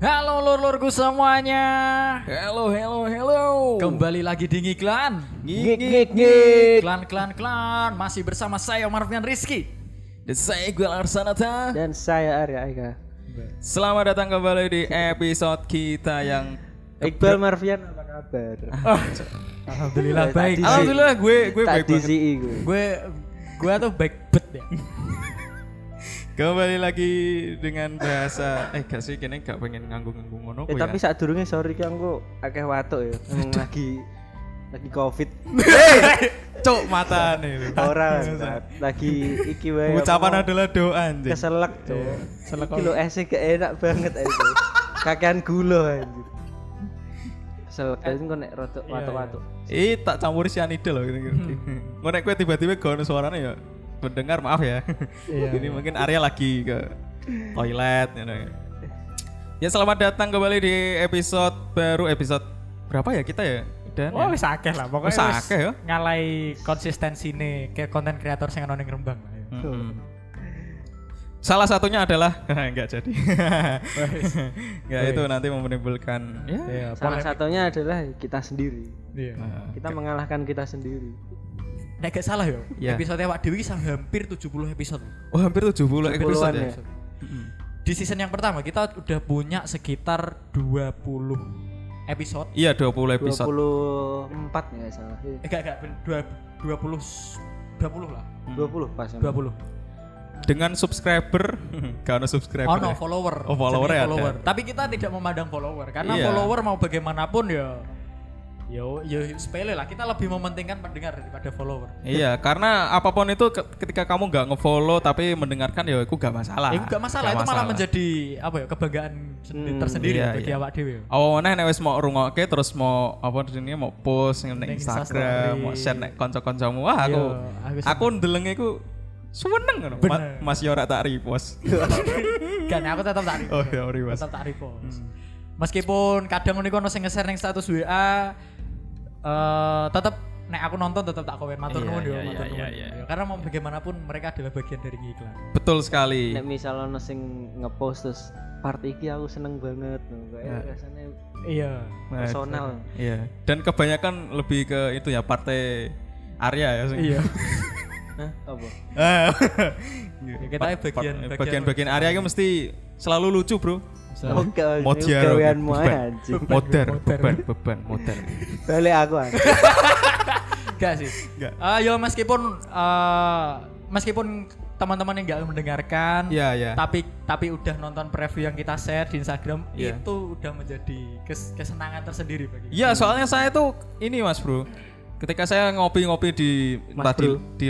Halo lur-lurku semuanya. Hello, hello, hello. Kembali lagi di Ngiklan. Ngik, ngik, ngik. Klan, klan, klan. Masih bersama saya Marvian Rizky. Dan saya Iqbal Arsanata. Dan saya Arya Eka. Selamat datang kembali di episode kita yang Iqbal Marvian apa kabar? Alhamdulillah baik. Alhamdulillah gue gue baik banget. Gue. Gue gue tuh baik bet ya. Kembali lagi dengan bahasa eh gak sih kene gak pengen nganggung-nganggung ngono Eh, ku tapi ya. saat durungnya sorry kan gue akeh watuk ya. Lagi lagi covid Cuk mata nih. orang lagi iki wae Ucapan apa, adalah doa anjing. keselak tuh. Selek Iki lo esnya gak enak banget aja. Kakean gula anjir. Keselak aja kok nek rotok watuk-watuk. Ih tak campur cyanida loh gitu. Hmm. Ngono nek kowe tiba-tiba gak ono suaranya ya mendengar maaf ya. Iya, Ini mungkin Arya lagi ke toilet you know. Ya selamat datang kembali di episode baru episode berapa ya kita ya? Dan Oh ya? akeh lah pokoknya Wis akeh ya. ngalai konsistensi nih kayak konten kreator sing ono ning Rembang lah ya. Mm-mm. Salah satunya adalah enggak jadi. Enggak itu nanti menimbulkan ya. Iya, Salah satunya adalah kita sendiri. Iya. Nah, Kita mengalahkan kita sendiri. Nek gak salah yo, Iya. episode Wak Dewi sampai hampir 70 episode. Oh hampir 70 episode Puluhan ya. ya. Di season yang pertama kita udah punya sekitar 20 episode. Iya 20 episode. 24 ya salah. Eh enggak enggak ben- dua, 20 20 lah. 20 pas. emang. 20. Dengan subscriber, gak ada subscriber. Oh no, ya? follower. Oh, follower ya ada. follower. Tapi kita tidak memandang follower karena Iya. follower mau bagaimanapun ya yo yo sepele lah. Kita lebih mementingkan pendengar daripada follower. Iya, karena apa pun itu ke- ketika kamu nggak ngefollow tapi mendengarkan ya itu gak masalah. Ya enggak masalah, Nggak itu malah menjadi apa ya kebanggaan Hmm, tersendiri iya, bagi iya. awak dhewe. Awal mana nek wis mau rungokke terus mau apa jenenge mau post ning Instagram, mau share nek kanca-kancamu. Wah, aku Iya, aku aku ndelenge iku seneng ngono. Mas yo ora tak repost. Kan aku tetap tak repost. Oh, iya, repost. Tetap tak repost. Meskipun kadang ngono sing nge-share ning status WA eh tetap nek aku nonton tetap tak komen matur Iya, nuwun yo, iya, matur iya, nuwun. Karena mau bagaimanapun mereka adalah bagian dari iklan. Betul sekali. Nek misal ono sing ngepost terus part iki aku seneng banget no. Nah. Kayak rasanya Iya. Nah, personal. Iya. Dan kebanyakan lebih ke itu ya partai Arya ya. Iya. Hah? Apa? Ya, kita pa- bagian- bagian- bagian-bagian Arya itu mesti selalu lucu, Bro. Oke, Modiar, gaweanmu anjing. Modern, Modern. beban, beban, modern. Balik aku ah. Enggak sih. Enggak. Ah, yo meskipun eh, meskipun teman-teman yang nggak mendengarkan, Iya, iya. tapi tapi udah nonton preview yang kita share di Instagram Iya. itu udah menjadi kes- kesenangan tersendiri bagi. Iya, soalnya saya tuh ini Mas Bro. Ketika saya ngopi-ngopi di Mas tadi Bro. di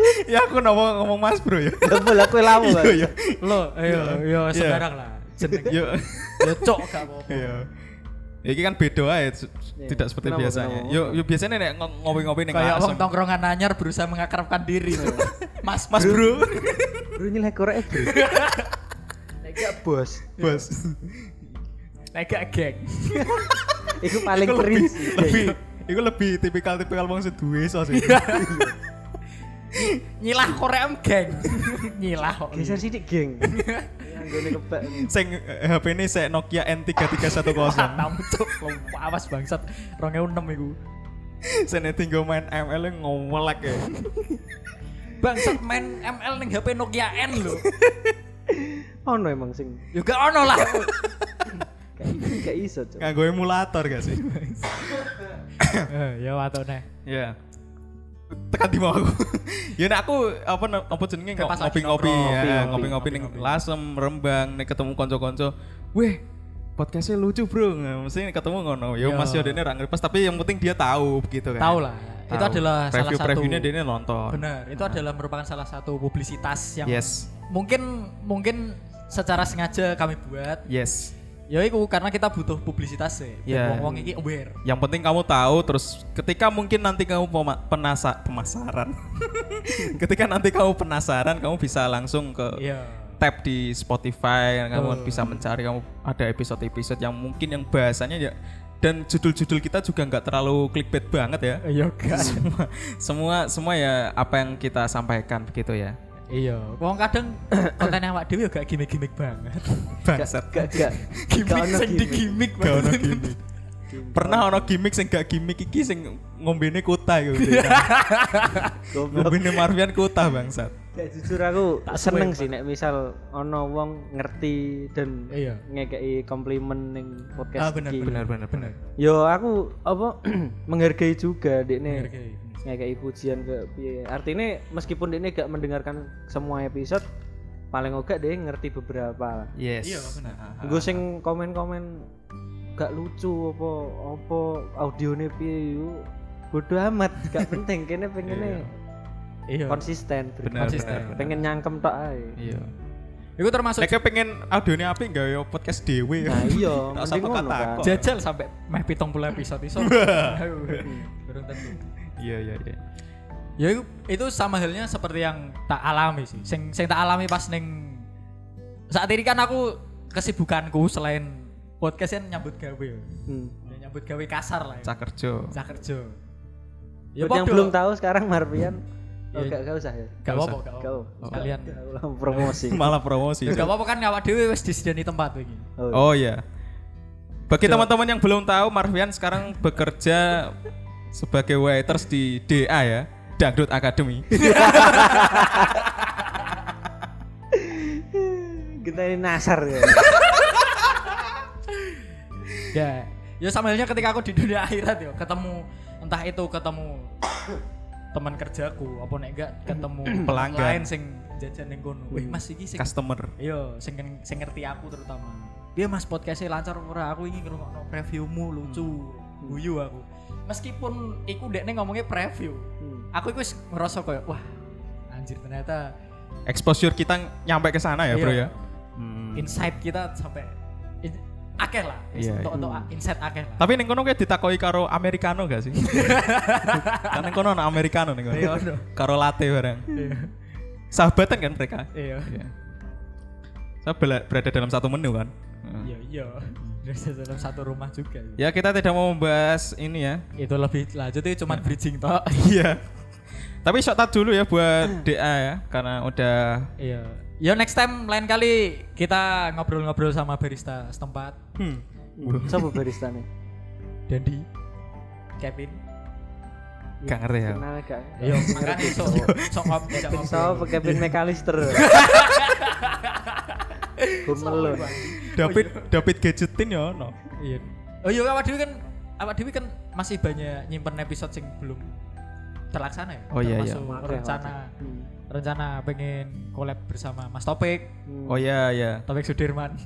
ya aku ngomong ngomong Mas Bro ya. Double aku lamu kan. Iya, Lo, ayo, yo Iya. sembarang lah. Jeneng. iya. Yo cok gak apa-apa. Iya. Iki kan beda ae, Iya. tidak seperti Kenapa, biasanya. kenapa? Yo, yo biasanya nek ng- ngopi-ngopi ning Kayak wong tongkrongan anyar berusaha mengakrabkan diri. Mas, Mas Bro. Bro nyileh korek bro. Nek gak bos. Bos. Nek gak geng. Iku paling lebih, cringe. lebih Iku lebih tipikal-tipikal wong seduwe so sih. Nyilah koream geng. Nyilah kok. Geser sidik geng. Sing eh, HP ini saya Nokia N3310. Tamu cok, awas bangsat. 2006 iku. Saya tinggal main ML yang ngomolek ya. Bangsat main ML ning HP Nokia N lho. Ono emang sing Yo gak ono lah. kayak gak iso, Cok. Nganggo emulator gak sih? Eh, ya watone. Iya. Tekan di aku. ya nek aku apa apa jenenge pas ngopi-ngopi ya, Ngopi, ngopi-ngopi ning. Lasem, Rembang, nek ketemu kanca-kanca. Weh, podcastnya lucu bro, nah, mesti ketemu ngono. Ya Yo. Mas Yodene ra ngerti tapi yang penting dia tahu begitu kan. Tahu lah. Itu Tahu. adalah salah review satu reviewnya dia nonton. Benar, itu adalah merupakan salah satu publisitas yang Yes. mungkin mungkin secara sengaja kami buat. Yes. Ya itu karena kita butuh publisitas sih. Ya. Yeah. Wong iki aware. Yang penting kamu tahu terus ketika mungkin nanti kamu penasa pemasaran. ketika nanti kamu penasaran kamu bisa langsung ke Iya. tab di Spotify kamu bisa mencari kamu ada episode-episode yang mungkin yang bahasanya ya dan judul-judul kita juga nggak terlalu clickbait banget ya. Iya kan. semua semua semua ya apa yang kita sampaikan begitu ya. Iya, wong kadang konten awak dhewe yo gak gimmick-gimmick banget. Bangsat. Gak gak. Gimmick sing di gimmick. Gak ono gimmick. Pernah ono gimmick sing gak gimmick iki sing ngombene kuta iku. Goblok. Ngombene Marvian kuta bangsat. Kayak jujur aku Tak seneng sih nek misal ono wong ngerti dan Iya. ngekei komplimen ning podcast Ah bener iki. bener bener, bener. Yo aku apa menghargai juga dekne Menghargai. Ngekei pujian ke piye. Artinya meskipun dekne gak mendengarkan semua episode paling oga dia ngerti beberapa lah. Yes. Iya, bener. Gue sing komen-komen gak lucu apa apa audione piye yo bodoh amat gak penting kene pengennya Iya. konsisten Bener, Konsisten. bener, bener. pengen nyangkem tok ae Iya. Iku termasuk Nek pengen audionya apik gawe podcast dhewe. nah iya mending ngono kan jajal sampai meh 70 episode iso. Belum tentu. Iya iya iya. Ya itu, itu sama halnya seperti yang tak alami sih. Sing sing tak alami pas neng saat ini kan aku kesibukanku selain podcast kan nyambut gawe. hmm. Ya, nyambut gawe kasar lah. Ya. Cak kerja. Cak kerja. Buat yang belum tahu sekarang Marvian oh Iya. gak, gak usah ya Gak apa-apa, gak Gak apa-apa. Sekalian. Promosi Malah promosi. Ya gak apa-apa kan awak dhewe wis disediani tempat iki. oh, Oh iya. Bagi teman-teman yang belum tahu, Marvian sekarang bekerja sebagai waiters di DA ya, Dangdut Academy. kita ini nasar ya Ya, ya sama halnya ketika aku di dunia akhirat ya, ketemu entah itu ketemu teman kerjaku apa nek enggak ketemu Pelanggan. lain sing jajan ning kono. Wih, Mas iki sing Customer. Iya, sing sing ngerti aku terutama. Dia Mas podcastnya lancar ora? Aku ingin ngrungokno previewmu lucu. Guyu aku. Meskipun iku dekne ngomongnya preview. Hmm. Aku iku wis ngerasa kayak wah anjir ternyata Exposure kita nyampe ke sana ya, Bro Iya. ya. Hmm. insight kita sampai in, akeh lah. Iya, Untuk untuk insight akeh lah. Tapi ning kono kayak ditakoi karo americano gak sih? kan ning kono ana americano ning kono. Iya. Karo latte bareng. Iya. Sahabatan kan mereka? Iya. Iya. Saya berada dalam satu menu kan. Iya, iya. Dari dalam satu rumah juga. Ya kita tidak mau membahas ini ya. Itu lebih lanjut itu cuman bridging tok. Iya. Tapi shout out dulu ya buat DA ya karena udah Iya. Ya next time lain kali kita ngobrol-ngobrol sama barista setempat. hmm, siapa barista nih Dandi, Kevin. gak ngerti ya. kenal gak Iya, makanya sok sok ngobrol. Saw Kevin McAllister Gumelo David David gadgetin ya no. Iya. Oh iya awak dewi kan awak dewi kan masih banyak nyimpen episode sing belum terlaksana ya. Oh iya, iya. Rencana Hmm. rencana pengen collab bersama Mas Topik, Hmm. Oh iya iya. Topik Sudirman.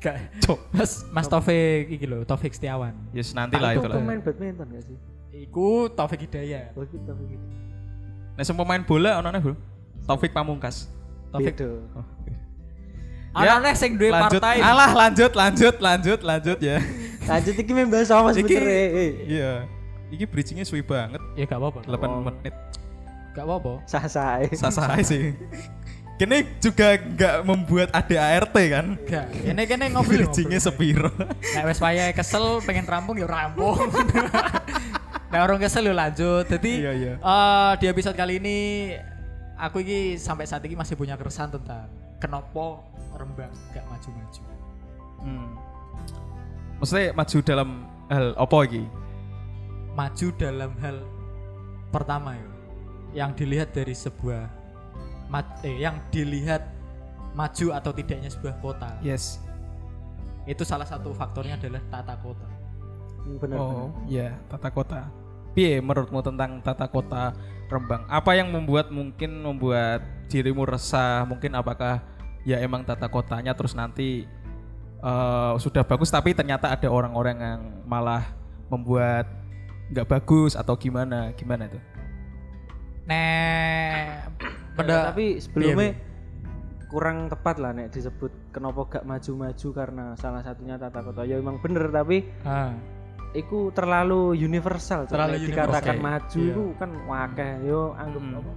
Gak, Cok. Mas Mas Taufik iki lho, Taufik Setiawan. Yes nanti lah Itu itu lah. pemain badminton gak sih? Iku Taufik Hidayat. Oh. Nah, semua pemain bola ono Bro. Taufik Pamungkas. Taufik. Oh, oke. Ana neh sing duwe lanjut. partai. Alah lanjut lanjut lanjut lanjut ya. Lanjut iki membahas sama Iki sebenernya. eh. iya. Iki bridgingnya suwi banget. Ya gak apa-apa. 8 menit. Gak apa-apa. Sah-sah sih. Kini juga nggak membuat ADART kan. Gak. Kene kene ngobrol. Bridgingnya sepiro. Nek wis wayahe kesel pengen rampung ya rampung. Nek orang kesel ya lanjut. Jadi Iya, iya. eh, di episode kali ini aku ini sampai saat ini masih punya keresahan tentang kenapa Rembang gak maju-maju. Hmm. Maksudnya maju dalam hal apa iki? Maju dalam hal pertama ya, yang dilihat dari sebuah eh, yang dilihat maju atau tidaknya sebuah kota. Yes. Itu salah satu faktornya adalah tata kota. Hmm, Bener. Oh, iya, tata kota. Piye menurutmu tentang tata kota Rembang? Apa yang membuat mungkin membuat dirimu resah? Mungkin apakah ya emang tata kotanya terus nanti eh, sudah bagus tapi ternyata ada orang-orang yang malah membuat nggak bagus atau gimana? Gimana itu? Nek Bener. pada tapi sebelumnya Iya, kurang tepat lah nek disebut kenapa gak maju-maju karena salah satunya tata kota. Ya emang bener tapi Ah, iku terlalu universal. Terlalu Nek dikatakan universal. maju Iya. itu kan wakeh yo anggap Hmm. apa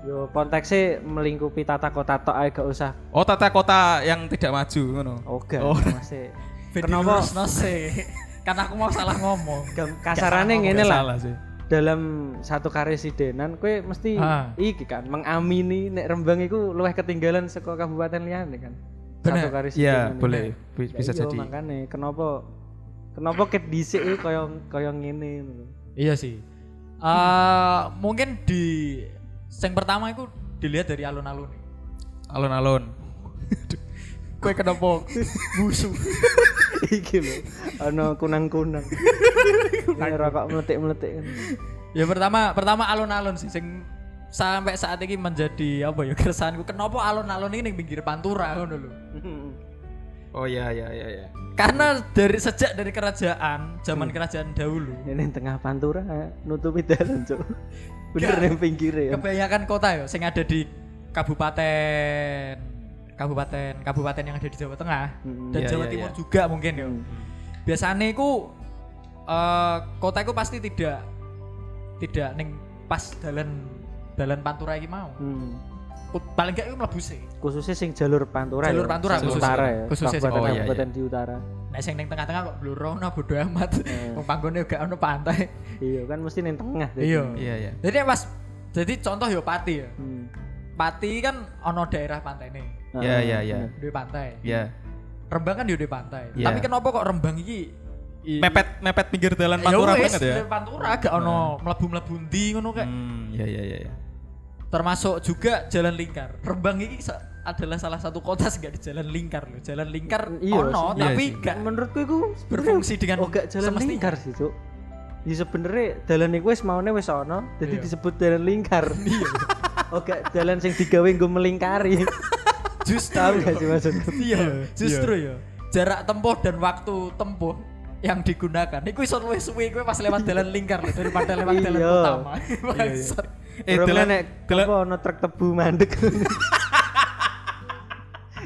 yo konteksnya melingkupi tata kota tok ae gak usah Oh, tata kota yang tidak maju ngono. oga Oh. masih Ben Kenapa? sih? Karena aku mau salah ngomong. Kasarannya ngene lah Salah sih. dalam satu karesidenan kue mesti Ah. iki kan mengamini nek Rembang iku luwih ketinggalan saka kabupaten liyane kan. Satu Bener. karesidenan. Iya, boleh. Bi- Bisa Iya, jadi. makane kenapa kenapa ket dhisik iku kaya kaya ngene. Iya sih. Eh mungkin di yang pertama itu dilihat dari alun-alun. Alon-alon. Kue kenapa musuh? iki lho ana kunang-kunang. Ini rokok meletik-meletik kan. ya pertama pertama alun-alun sih sing sampai saat ini menjadi apa ya keresahanku kenapa alun-alun ini ning pinggir pantura ngono lho. Oh iya iya iya iya. Karena dari sejak dari kerajaan, zaman kerajaan dahulu, Ini tengah pantura nutupi dalan, Cuk. Bener yang pinggir ya. kebanyakan kota ya sing ada di kabupaten kabupaten kabupaten yang ada di Jawa Tengah Mm, dan iya, Jawa iya, Timur iya. juga mungkin ya. Hmm. Biasanya iku eh kota iku pasti tidak tidak ning pas dalan dalan pantura iki mau. Hmm. Ku- Paling gak iku mlebu sih. Khususnya sing jalur pantura Jalur ya. Pantura sing khususnya. utara ya. Khususnya kabupaten oh, iya, di utara. Nek sing ning tengah-tengah kok blurona bodo amat. Eh. Wong panggone gak ono pantai. Iya kan mesti ning tengah. Iya. Iya iya. Jadi pas jadi contoh yo Pati ya. Hmm. Pati kan ono daerah pantai nih. Iya iya iya. Duwe pantai. Iya. Rembang kan yo duwe pantai. Iya. Tapi kenapa kok Rembang iki Mepet mepet pinggir jalan Ya Pantura wis, banget ya. Pantura gak ono mlebu-mlebu ndi ngono kayak. Hmm, iya iya iya. iya. Termasuk juga jalan lingkar. Rembang ini sa- adalah salah satu kota sing gak di jalan lingkar loh. Jalan lingkar Iya ono sih. tapi Iya gak menurutku itu berfungsi dengan oh gak jalan semestinya. lingkar sih cuk ya sebenernya dalan iku wis maune wis ono jadi Iya. disebut jalan lingkar iya oh gak jalan sing digawe nggo melingkari Justru tahu gak sih maksudku iya, justru ya. Jarak tempuh dan waktu tempuh yang digunakan iku iso luwih suwe kowe pas lewat jalan lingkar loh, daripada lewat jalan Iya. utama. Bangsat. Eh, dalan- nek dalan- apa ono truk tebu mandek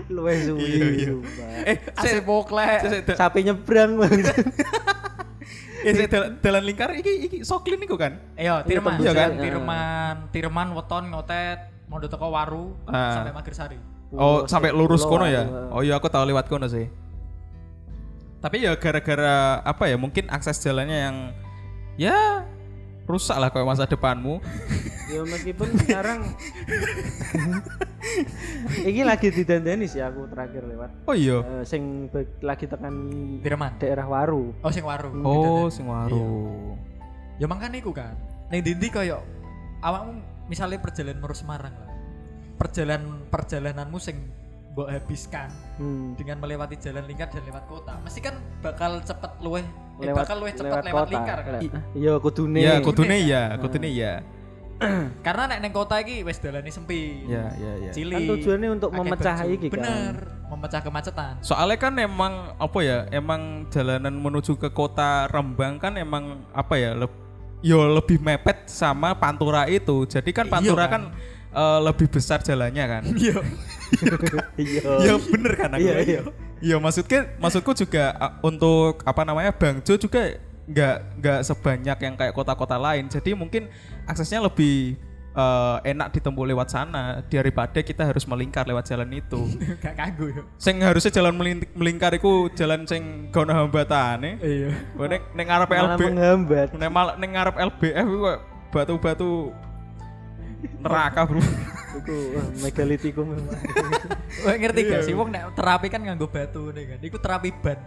suwi Iya, iya. sumpah. Eh, Ase poklek. Sapi nyebrang eh, dalan dalan lingkar iki iki soklin iku kan? Iya, Tirman. Iya kan? Tirman, Tirman weton ngotet mau teko waru Ah. sampai Magersari. Oh, sampai lurus kono ya. Pulau, Oh iya aku tahu lewat kono sih. Tapi ya gara-gara apa ya? Mungkin akses jalannya yang ya rusak lah kayak masa depanmu. ya meskipun sekarang ini lagi didandani sih aku terakhir lewat Oh iya. Eh, sing be- lagi tekan Tirman. daerah Waru Oh, sing waru. Oh, Gitu, sing waru. Ya makanya iku kan. Ning dindi koyo awakmu misalnya perjalanan menuju Semarang lah. Perjalanan perjalananmu sing mbok habiskan hmm. dengan melewati jalan lingkar dan lewat kota. Mesti kan bakal cepet luweh eh, lewat bakal luweh cepet lewat, kota. lingkar kan. Le- iya kudune Iya, kudune ya, kudune ya. Karena nek neng kota iki wis dalane sempit. Ya, ya, ya. Cilik. Kan tujuannya untuk memecah baju. iki kan. Bener, memecah kemacetan. Soalnya kan emang apa ya? Emang jalanan menuju ke kota Rembang kan emang apa ya? Leb, yo lebih mepet sama Pantura itu. Jadi kan Iya Pantura kan? kan, eh, lebih besar jalannya kan. Iya. iya Iya bener kan aku. Iya, iya. Iya maksudnya maksudku juga uh, untuk apa namanya Bangjo juga nggak nggak sebanyak yang kayak kota-kota lain. Jadi mungkin aksesnya lebih uh, enak ditempuh lewat sana daripada kita harus melingkar lewat jalan itu. Gak kanggo yo. sing harusnya jalan melin- melingkar iku jalan sing gak ono hambatane. Iya. Ning ning ngarep malah LB, menghambat ning mal- ning ngarep LBF batu-batu neraka, Bro. iku wah, megalitikum memang. Wah ngerti Iya. gak sih wong nek terapi kan nganggo batu nih kan. Iku terapi ban.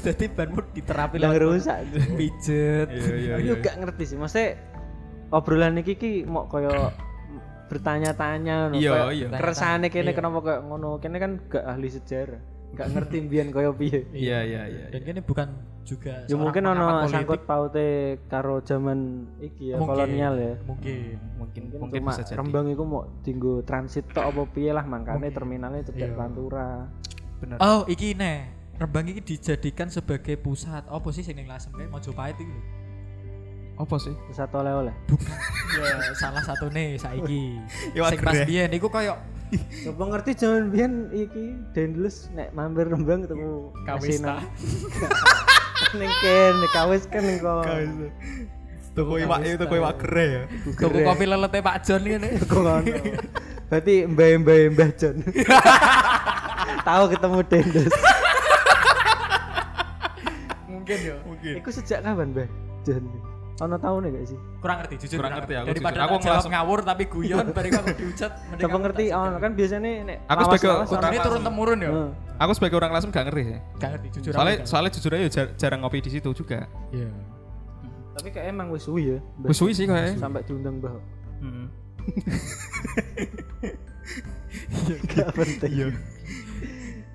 Jadi banmu diterapi Lah rusak. pijet. Iya, iya, iya. gak ngerti sih maksudnya obrolan iki ki mau koyo bertanya-tanya Iya, iya. keresahane kene Iya. kenapa kayak ngono kene kan gak ahli sejarah gak ngerti mbiyen koyo piye Iya, iya, iya. Dan ini bukan juga ya mungkin ono sangkut paute karo zaman iki ya Mungkin. kolonial ya Mungkin. Mungkin mungkin, mungkin cuma bisa jadi. Rembang iku mau dinggo transit tok apa piye lah makanya Mungkin. terminalnya cedek Iya. Pantura Bener. Oh, iki nih. Rembang iki dijadikan sebagai pusat apa sih sing ning Lasem kae Mojopahit iki lho. Apa sih? pusat oleh-oleh Bukan. ya, salah satu nih saiki. Iwak sing pas biyen iku koyo coba ngerti zaman biyen iki Dendles nek mampir Rembang ketemu Kawista. ning kene kawis kan ning kono Toko iwak itu toko iwak kere ya. tuku kopi lelete Pak John ngene. Kok ngono. Berarti mbah-mbah Mbah John. Tahu ketemu Dendes. Mungkin yo. Mungkin. Iku sejak kapan Mbah John? Ono tahun gak sih kurang ngerti jujur Kurang ngerti aku, daripada jujur. Aku jawab ngawur tapi guyon bariku aku diucat mending aku ngerti ono kan biasanya nek Aku sebagai orang turun temurun ya Heeh. Aku sebagai orang langsung gak ngerti sih. gak ngerti jujur Soalnya soalnya jujur aja jar- jarang ngopi di situ juga. iya tapi kayak emang wis suwi ya Wis suwi sih kayaknya. sampai diundang Mbah Hmm. gak penting Iya.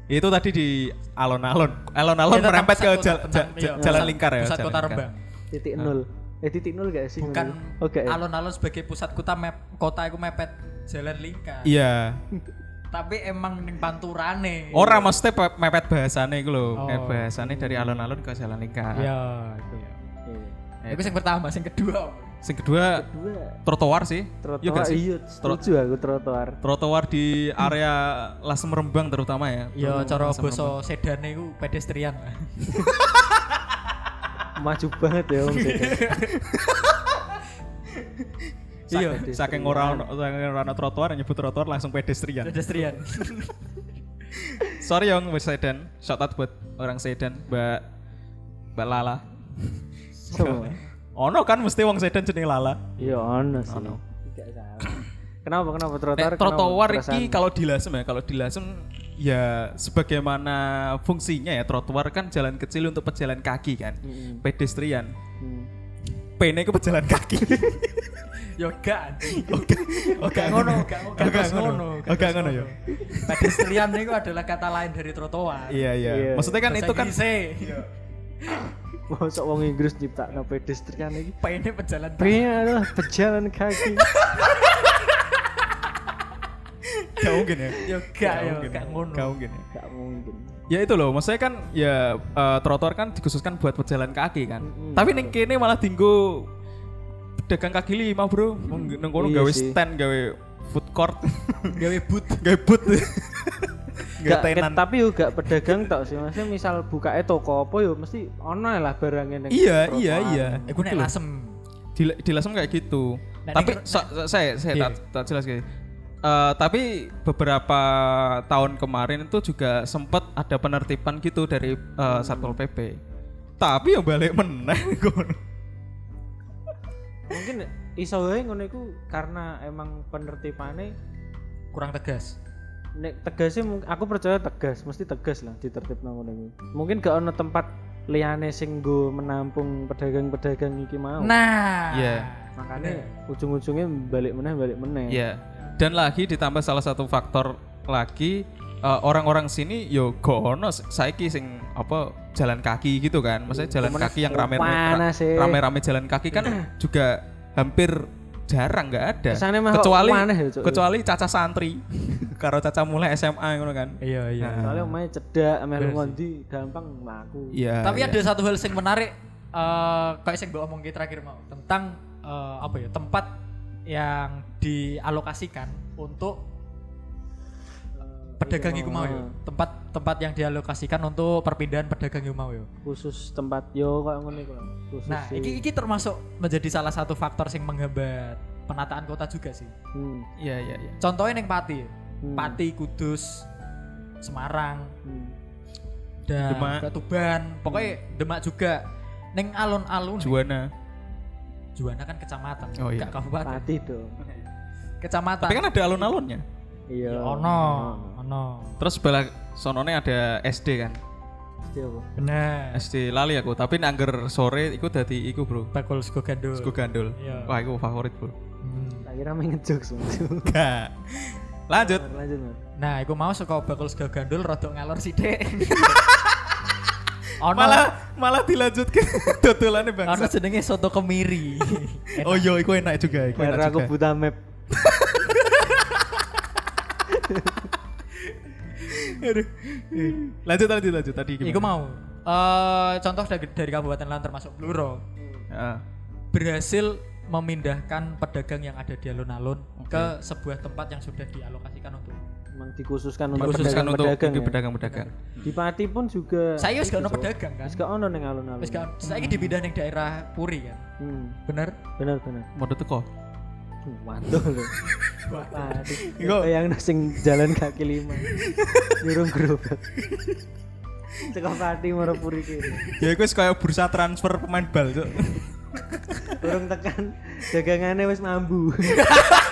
Itu tadi di alon-alon. Alon-alon Ya, tentang merempet ke pusat kota, jal- tentang- ja- iya, ja- jalan lingkar ya. pusat jalan kota. Rembang titik nol eh titik nol gak sih bukan oke ya? alun-alun sebagai pusat kota map kota itu mepet jalan lingkar Iya. tapi emang ning panturane Ora mesti pe- mepet bahasane iku lho. Oh. Bahasane dari alon-alon ke jalan lingkar. iya itu ya Iya. itu yang pertama yang kedua Sing kedua kedua trotoar sih. Iya trotoar gak sih? iya setuju aku trotoar Trotoar di area Lasem Rembang terutama ya. ya cara boso sedane itu pedestrian maju banget ya om. Iya, saking ora ono saking ora ono trotoar nyebut trotoar langsung pedestrian. pedestrian Sorry Yong, Mbak Sedan. Shout out buat orang Sedan, Mbak Mbak Lala. Semua. Ono kan mesti wong Sedan jenenge Lala. iya ono sih kenapa kenapa trotoar Nek trotoar iki kalau di Lasem ya, kalau di Lasem ya sebagaimana fungsinya ya trotoar kan jalan kecil untuk pejalan kaki kan. Mm-mm. Pedestrian. Hmm. Pene ku pejalan kaki. yo gak anjing. Oh, gak ngono gak Oh, ngono. Oh, gak ngono ya. pedestrian itu adalah kata lain dari trotoar Iya, iya. Iya. Maksudnya kan itu kan Masa wong Inggris nyiptakno pedestrian iki ini pejalan Pengen adalah pejalan kaki gak mungkin ya. yo gak yo mungkin. gak ngono Gak mungkin ya. Gak mungkin Ya itu loh, maksudnya kan ya eh, trotoar kan dikhususkan buat pejalan kaki kan. Mm-mm. Tapi ning kene malah dinggo pedagang kaki lima, Bro. Nang nang kono Iya gawe sih. stand, gawe food court, gawe boot gawe booth. Gak, tenan. tapi yo gak pedagang tok sih Maksudnya misal buka toko apa yo mesti ono lah barangnya Iya, trotoar. iya, iya. Gitu loh. lasem Di, di Lasem kayak gitu. Nah, tapi saya saya Iya. tak, jelas guys. Eh, tapi beberapa tahun kemarin itu juga sempat ada penertiban gitu dari eh, Satpol PP. Tapi yang balik meneh kono. Mungkin iso wae ngono iku karena emang penertibane kurang tegas nek tegasnya mung- aku percaya tegas mesti tegas lah ditertibno ngono iku mungkin gak ono tempat liyane sing nggo menampung pedagang-pedagang iki mau nah Iya. makanya ujung-ujungnya balik meneh balik meneh Iya. Dan lagi ditambah salah satu faktor lagi eh, orang-orang sini yo gono saiki sing apa jalan kaki gitu kan. Maksudnya jalan Kemana- kaki yang rame panas sih. rame-rame jalan kaki kan juga hampir jarang nggak ada. Kecuali ya, kecuali caca santri. Karo caca mulai SMA ngono kan. iya iya soalnya omahe cedak melu ngondi gampang mlaku Iya. tapi iya. ada satu hal yang menarik eh kayak yang gue omongin terakhir mau tentang eh, apa ya tempat yang dialokasikan untuk pedagang iku mau ya tempat tempat yang dialokasikan untuk perpindahan pedagang iku mau ya khusus tempat yo kok ngono iku lah. khusus nah iki iki termasuk menjadi salah satu faktor yang menghambat penataan kota juga sih hmm. Iya iya iya. contohnya yang Pati Hmm. Pati Kudus Semarang hmm. dan Demak. Tuban pokoknya Demak juga neng alun-alun Juana. Juwana kan kecamatan Oh, iya. gak kabupaten pati dong kecamatan Tapi kan ada alun-alunnya. iya Ya, ono ono Terus sebelah sonone ada SD kan. Pasti apa bener SD lali aku, tapi nangger sore iku dadi iku, Bro. bakul sego gandul Sego gandul. Iya. Wah, itu favorit, Bro. Hmm. tak kira main ngejok semua Gak. Lanjut. lanjut Mas. nah aku mau suka bakul sego gandul rodok ngalor sithik ono. Malah malah dilanjut ke dodolane ono jenenge soto kemiri. Oh iya, iku enak juga, iku karena enak aku buta map. Aduh. Lanjut lanjut lanjut. Tadi gimana? Iku mau. Eh contoh dari, dari kabupaten lain termasuk Bluro. Heeh. berhasil memindahkan pedagang yang ada di alun-alun ke sebuah tempat yang sudah dialokasikan untuk emang dikhususkan untuk Dikhususkan untuk pedagang-pedagang untuk ya. pedagang-pedagang. di Pati pun juga saya wis gak ono pedagang kan wis gak ono ning alun-alun wis gak saya dipindah ning daerah Puri kan hmm. bener bener bener Mode teko. Mantul lho. Pati. Iku- yang sing jalan kaki lima. Nyurung gerobak. Teko Pati Marapuri kene. Ya iku wis kayak bursa transfer pemain bal, Cuk. Urung tekan dagangannya wis mambu.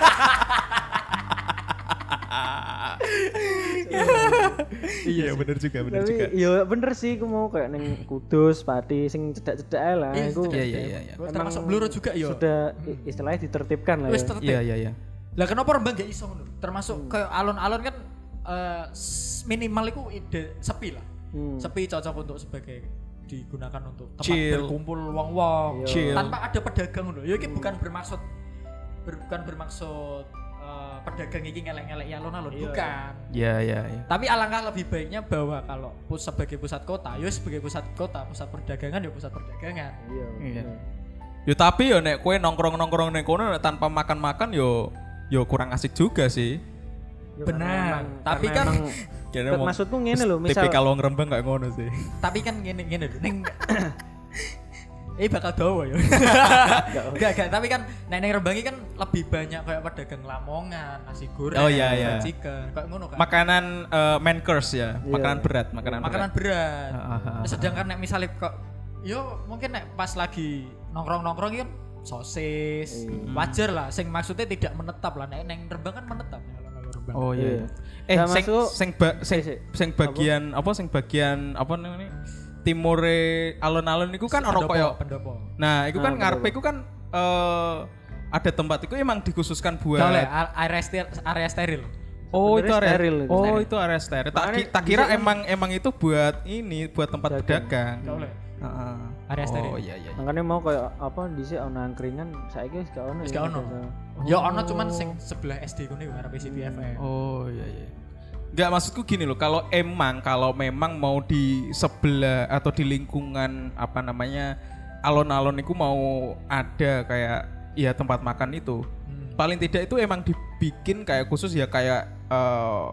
iya bener juga bener Tapi juga ya bener sih aku mau kayak neng Kudus, Pati sing cedak-cedak ae lah. Iya, Iku iya iya iya iya termasuk bluro juga ya sudah istilahnya ditertibkan lah ya. iya iya iya lah kenapa Rembang gak iso ngono termasuk kayak alon-alon kan eh, s- minimal itu ide sepi lah Hmm. sepi cocok untuk sebagai digunakan untuk tempat Chill. berkumpul wong-wong Iya. Chill. tanpa ada pedagang loh ya ini bukan bermaksud ber- bukan bermaksud pedagang ini ngelek-ngelek ya alon-alon Iya. bukan iya iya iya tapi alangkah lebih baiknya bahwa kalau pus sebagai pusat kota ya sebagai pusat kota pusat perdagangan ya pusat perdagangan Iya. Iya. Yo tapi yo nek kue nongkrong nongkrong nek kono nek tanpa makan makan yo yo kurang asik juga sih. Benar. emang- Tapi kan- emang- maksudku ngene lho, misal tipikal wong rembang gak ngono sih. tapi kan lho ning Eh bakal dawa ya. Enggak enggak, tapi kan nek ning Rembangi kan lebih banyak kayak pedagang lamongan, nasi goreng, Oh, iya, iya. chicken, kayak ngono kan. Makanan eh, main course ya, Iya. makanan berat, makanan, makanan berat. berat. Ah, ah, ah, Sedangkan nek misalnya kok yo mungkin nek pas lagi nongkrong-nongkrong kan sosis, Iya. wajar lah. Sing maksudnya tidak menetap lah. Nek neng Rembang kan menetap ya Rembang. Oh iya. Iya. iya. Eh sing sing ba, sing, sik. sing bagian apa? sing bagian apa namanya? Timure alun-alun iku kan ono Pendopo, koyo pendopo. Nah, itu kan Ah, ngarepe iku kan eh ada tempat itu emang dikhususkan buat oleh area steril, area steril. Oh itu area steril itu. Oh itu area steril. Tak, tak kira kan- emang emang itu buat ini buat tempat Dagang. pedagang. Oleh. Heeh. Area steril. Oh iya iya. iya. makanya mau kayak apa di sini ono angkringan saiki wis gak ono Wis ya, gak ono. biasa. Ya ono cuman sing sebelah SD kuwi ngarepe CPFM. Oh iya iya. Enggak maksudku gini loh, kalau emang kalau memang mau di sebelah atau di lingkungan apa namanya alon-alon itu mau ada kayak ya tempat makan itu. Hmm. Paling tidak itu emang dibikin kayak khusus ya kayak eh,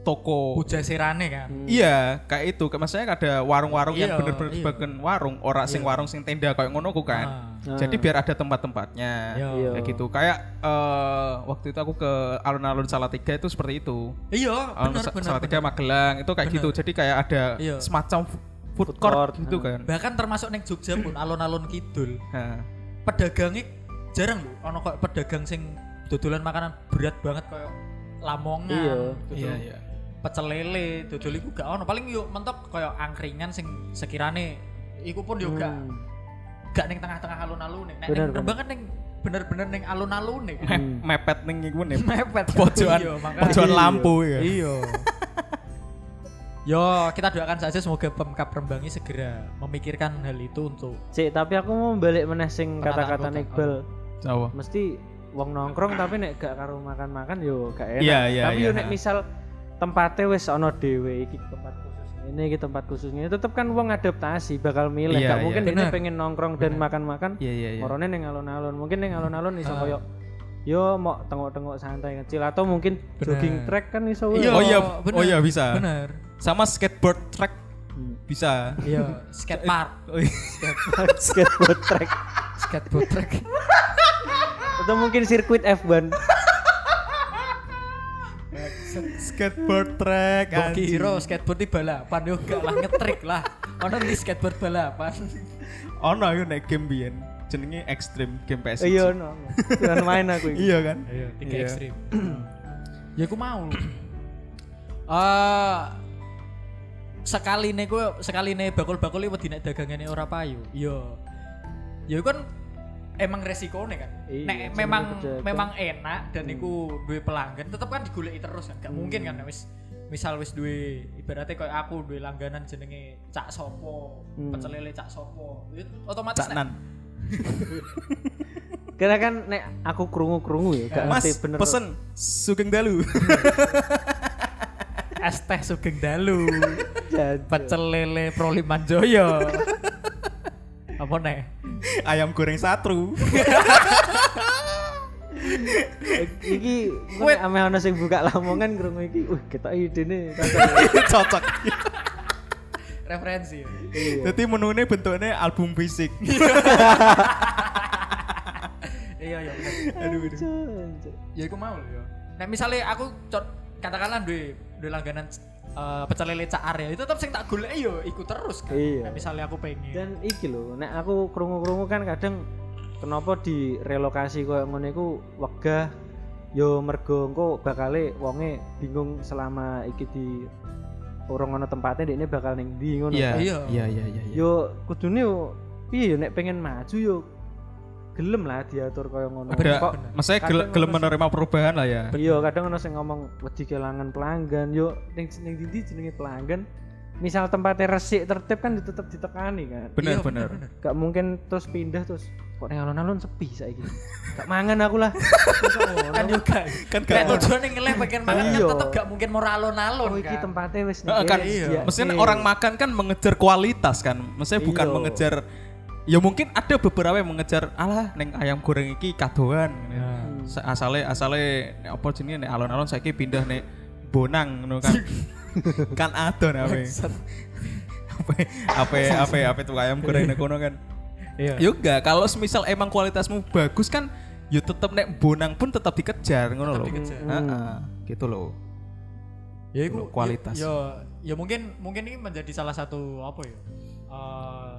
toko Puja serane kan. Iya, kayak itu. Maksudnya ada warung-warung yang Iya, bener-bener iya. sebagian warung, ora sing warung sing tenda kayak ngono ku kan. Ah. Jadi biar ada tempat-tempatnya. Iya. Kayak gitu. Kayak eh, waktu itu aku ke alun-alun Salatiga itu seperti itu. Iya, Sa- benar. Salatiga Magelang itu kayak Bener. gitu. Jadi kayak ada Iya. semacam food, Food court, court, gitu ah. kan. Bahkan termasuk neng Jogja pun alun-alun kidul. Nah, Pedagangnya jarang loh. Ono kayak pedagang sing dodolan makanan berat banget kayak lamongan. Iya. dodol iya iya. Pecel lele, dodol iku gak ono. Paling yuk mentok kayak angkringan sing sekirane iku pun yo gak Hmm. gak neng tengah-tengah alun-alun nek Bener, neng Rembang kan neng bener-bener neng alun-alun nih. Hmm. Mepet ning iku nih. Mepet kan. Pojokan Iya, pojokan Iya. lampu ya. Iya. Yo, kita doakan saja semoga Pemkap Rembangi segera memikirkan hal itu untuk Cik, tapi aku mau balik meneh sing Penataan kata-kata. Iqbal. Jawa. Mesti wong nongkrong tapi nek gak karo makan-makan yo gak enak. Iya, iya, tapi iya. yo nek misal tempatnya wis ono dhewe iki tempat khusus ini iki tempat khusus ini tetep kan wong adaptasi bakal milih Iya, gak iya. mungkin ini Bener. pengen nongkrong dan makan-makan Iya iya iya. Morone ning alun-alun. Mungkin ning alun-alun iso koyo yo mau tengok-tengok santai kecil atau mungkin Bener. jogging track kan iso. Iya, Oh iya, bener. oh iya bisa. bener. Sama skateboard track Hmm. bisa. Iya, skate park, Oh, iya. skateboard track skateboard track. atau mungkin sirkuit F1. Skateboard track. Anjing. kira skateboard di balapan yo gak lah ngetrik lah. Ono di skateboard balapan. Ono aku nek game biyen jenenge Extreme Game PS. Iya no. Jangan main aku. Iya kan? Iya, tiga Iya. ekstrim. ya aku mau. Eh sekali nih gue sekali nih bakul-bakul itu nek dagangane ora payu. Iya. Ya kan emang resiko kan. Iya, nek memang pedagang. memang enak dan iku duwe pelanggan, tetep kan digoleki terus kan. Gak mungkin kan wis misal wis duwe ibaratnya kayak aku duwe langganan jenenge cak sopo, Hmm. pecel lele cak sopo. Itu otomatis Cak Nan. Karena kan nek aku krungu-krungu ya gak Mas, ngerti bener. pesen sugeng dalu. es teh sugeng dalu. Pecel lele Proliman Joyo. Apa nih? Ayam goreng satru. iki ame ana sing buka lamongan krungu iki. Uh, kita idene. Cocok. Referensi. Iya. Jadi menunya bentuknya album fisik. iya iya aduh, aduh. Jajan. Ya aku mau loh ya. Nah misalnya aku katakanlah duwe duwe langganan eh, pecel lele cak area itu tetap sing tak golek yo ikut terus kan. Iya. Nah, misalnya aku pengen. Dan iki lho, nek aku krungu-krungu kan kadang kenapa direlokasi koyo ngono iku wegah yo mergo engko bakale wonge bingung selama iki di urung ono tempatnya ini bakal ning ndi ngono Iya. kan. Iya. Iya iya iya. iya. yo kudune yo piye yo nek pengen maju yo gelem lah diatur koyo ngono. Kok maksudnya gel- gelem menerima perubahan lah ya. iya kadang ono sing ngomong wedi kelangan pelanggan yo ning ning ndi jenenge pelanggan? Misal tempatnya resik tertib kan tetep ditekani kan? Bener Iya, bener. gak mungkin terus pindah terus kok ning alun-alun sepi saiki? Gak mangan aku lah. Kan juga Kan kayak gak tujuan yang ngelih pengen makan kan Iya. tetep gak mungkin mau alon-alon oh iki kan. tempatnya wis Heeh, kan. iya. Maksudnya orang makan kan mengejar kualitas kan. Maksudnya bukan Iya. mengejar ya mungkin ada beberapa yang mengejar alah neng ayam goreng iki kadoan. Hmm. Sa- Asale asale nek apa jenenge nek alon-alon saiki pindah nek Bonang ngono kan. kan adon apa. Apa apa apa apa tuh ayam goreng nek kono kan. iya Yo enggak, kalau semisal emang kualitasmu bagus kan yo tetep nek Bonang pun tetap dikejar ngono. Heeh, gitu loh. ya itu Kualitas. ya ya mungkin mungkin ini menjadi salah satu apa ya eh,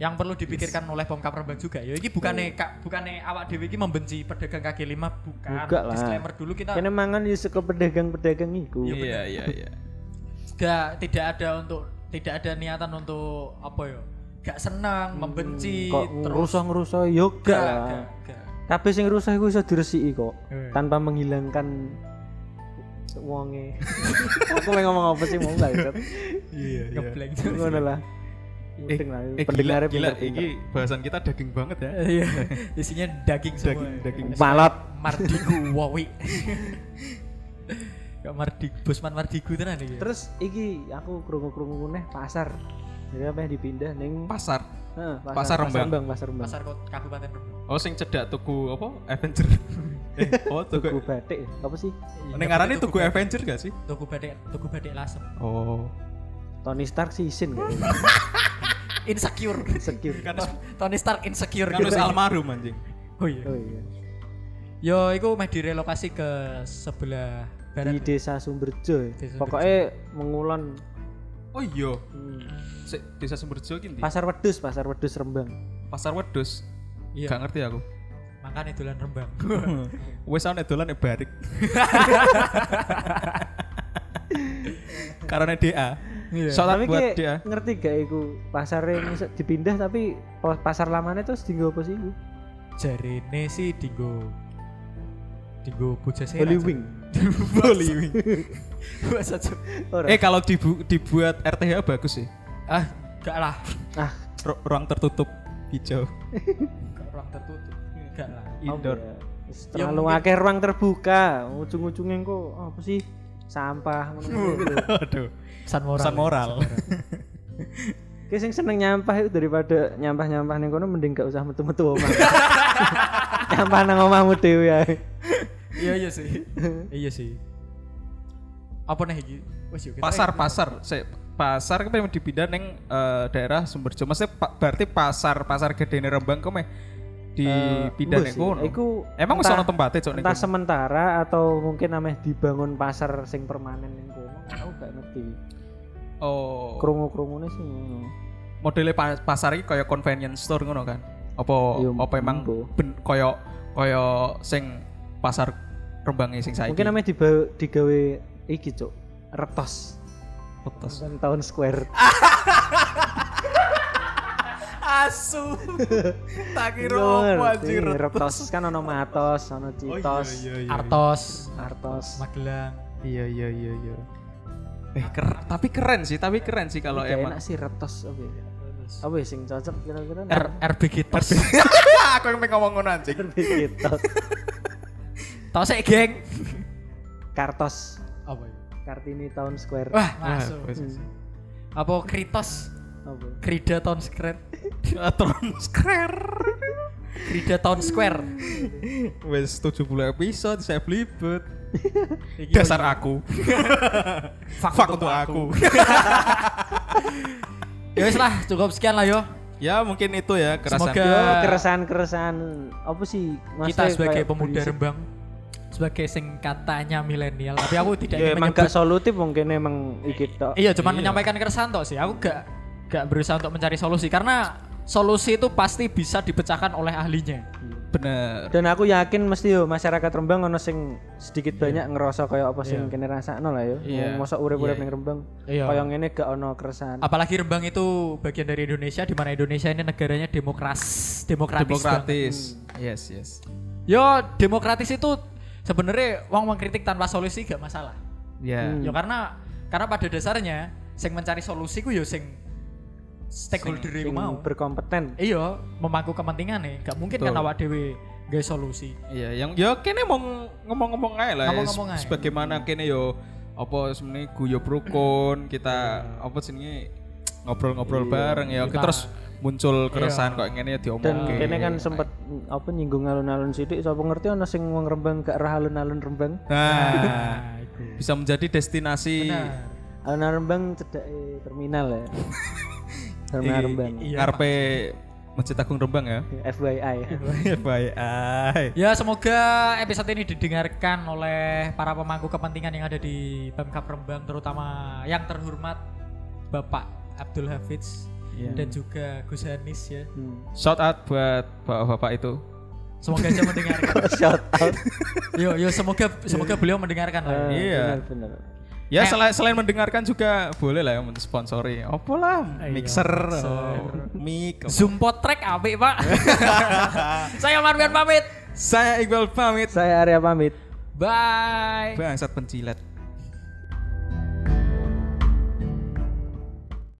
yang perlu dipikirkan oleh Pemkap Rembang juga. Ya ini bukannya kak bukannya awak dewi ini membenci pedagang kaki lima bukan. Bukan lah. disclaimer dulu kita kene mangan yo saka pedagang-pedagang iku. Iya iya iya. gak tidak ada untuk tidak ada niatan untuk apa ya gak senang membenci kok terus ngerusak-ngerusak yo gak gak kabeh sing rusak iku iso diresiki kok Eh. tanpa menghilangkan wonge. Aku mau ngomong apa sih mau enggak Iya ngeblank ngono lah Eh, eh gila, gila, ini bahasan kita daging banget ya. iya isinya daging semua Daging- daging. Malot. mardigu wawi gak mardigu bosman mardigu tenan iki terus iki aku krungu-krungu neh pasar jadi apa yang dipindah ning Pasar. Heeh, Pasar Rembang. pasar Rembang pasar kota kabupaten Rembang Oh sing cedak tuku apa? Avenger. eh, oh tuku tuku. batik apa sih Ning ngarane tuku Avenger gak sih? tuku batik tuku batik lasem Oh. Tony Stark sisin kan insecure secure Kan Tony Stark insecure kan wis gitu. almarhum anjing. oh iya oh iya yo iku meh direlokasi ke sebelah di barat desa Sumberjo ya. Desa pokoknya mengulon Oh iya. hmm, Sik desa Sumberjo ki ndi? pasar wedus pasar wedus Rembang Pasar Wedus. iya Gak ngerti aku. makanya dolan Rembang Wes ana dolan nek barik. Karena DA. Sholat tapi buat ki DA. ngerti gak iku pasar yang dipindah tapi pas- pasar lamanya terus tinggal apa sih iku jarene sih digo digo bocah sih Holy Wing Holy Wing. bahasa Jawa. Ora. Eh kalau dibu- dibuat RTH bagus sih. ah gak lah ah Ru- ruang tertutup hijau. gak ruang tertutup gak lah Indoor. apa ya? Ya terlalu akeh ruang terbuka ujung-ujungnya kok apa sih sampah gitu. Aduh. pesan moral Pesan moral. Kayak sing seneng nyampah itu daripada nyampah-nyampah ning kono mending gak usah metu-metu omah. nyampah nang omahmu dhewe ae. iya iya sih iya sih apa nih iki wes yuk kita- pasar pasar pasar kan memang dipindah neng eh, daerah Sumberjo maksudnya pa- berarti pasar pasar gede Rembang kok meh neng mbok kono sih. Iku emang wis ono tempatnya cok entah kono? sementara atau mungkin namanya dibangun pasar sing permanen ning kono. Aku gak ngerti. oh Krungu-krungune sih ngono. modelnya pa- pasar ini kayak convenience store ngono kan apa Iya, apa emang mbo. ben, koyo koyo sing pasar Rembang sing saiki Mungkin namanya diba- digawe iki, Cuk. Retos. Bukan tahun square. asu. Tak kira apa anjir Retos. Kan ono Matos, ono Citos, iya, Artos. Artos. Magelang. Iya iya iya iya. Eh ker- tapi keren sih tapi keren sih kalau emang enak sih Retos apa ya? Apa ya sing cocok kira-kira? R RBG tos aku yang pengen ngomong ngono anjing. Tos. tau sih geng. Kartos. apa itu Kartini Town Square. wah masuk. wes. apa Kritos? Apa? Krida Town Square Transfer. Krida Town Square Wes 70 episode saya belibet. Dasar aku. Fuck Fuck untuk aku. ya wis lah cukup sekian lah yo ya mungkin itu ya kerasan. Semoga- Yo keresahan-keresahan apa sih? kita Maksudnya sebagai pemuda berisik. Rembang sebagai sing katanya milenial tapi aku tidak Ya ingin emang menyebut gak solutif mungkin emang iki tok. iya cuman Iya. menyampaikan keresahan tok sih aku gak gak berusaha untuk mencari solusi karena solusi itu pasti bisa dipecahkan oleh ahlinya. Bener. Dan aku yakin mesti yo masyarakat Rembang ono sing sedikit banyak ngerasa kayak apa sing kene rasakno lah yo. Iya. Mosok urip-urip ning Rembang. Iya. Kayak ngene gak ono keresahan. Apalagi Rembang itu bagian dari Indonesia di mana Indonesia ini negaranya demokras, demokratis. banget. Demokratis. Yes, yes. Yo, demokratis itu sebenarnya wong mengkritik tanpa solusi gak masalah. Ya. Yo karena karena pada dasarnya sing mencari solusi ku yo sing stakeholder iku mau. berkompeten. Iya, memangku kepentingan nih. Gak mungkin kan Betul. awak dewe gak solusi. Iya, yang ya kene mau ngomong-ngomong aja lah. ya. Ngomong-ngomong aja. Sebagaimana kene yo apa sebenarnya guyub rukun, kita apa sini ngobrol-ngobrol bareng ya. Kita- terus muncul keresahan kok ngene ya Dan diomongke. kene kan sempet apa nyinggung alun-alun sithik sapa ngerti ono sing wong Rembang gak roh alun-alun Rembang. Nah, itu. bisa menjadi destinasi. Alun-alun Rembang cedake terminal ya. Iki- Rembang. Iya, ngarepe Masjid Agung Rembang ya. FYI. Baik. Ya semoga episode ini didengarkan oleh para pemangku kepentingan yang ada di Pemkap Rembang terutama yang terhormat Bapak Abdul Hafiz Iya. dan juga Gus Hanis ya. Hmm. Shout out buat bapak-bapak itu. Semoga aja mendengarkan. Shout out. yo yo semoga semoga beliau mendengarkan lah. Eh, Iya. Benar-benar. Ya Eh. selain selain mendengarkan juga boleh lah ya mensponsori. Apa lah, Iya, mixer, oh, mic. apa. Zoom potrek apik, Pak. Saya Marwian pamit. Saya Iqbal pamit. Saya Arya pamit. Bye. Bangsat pencilat.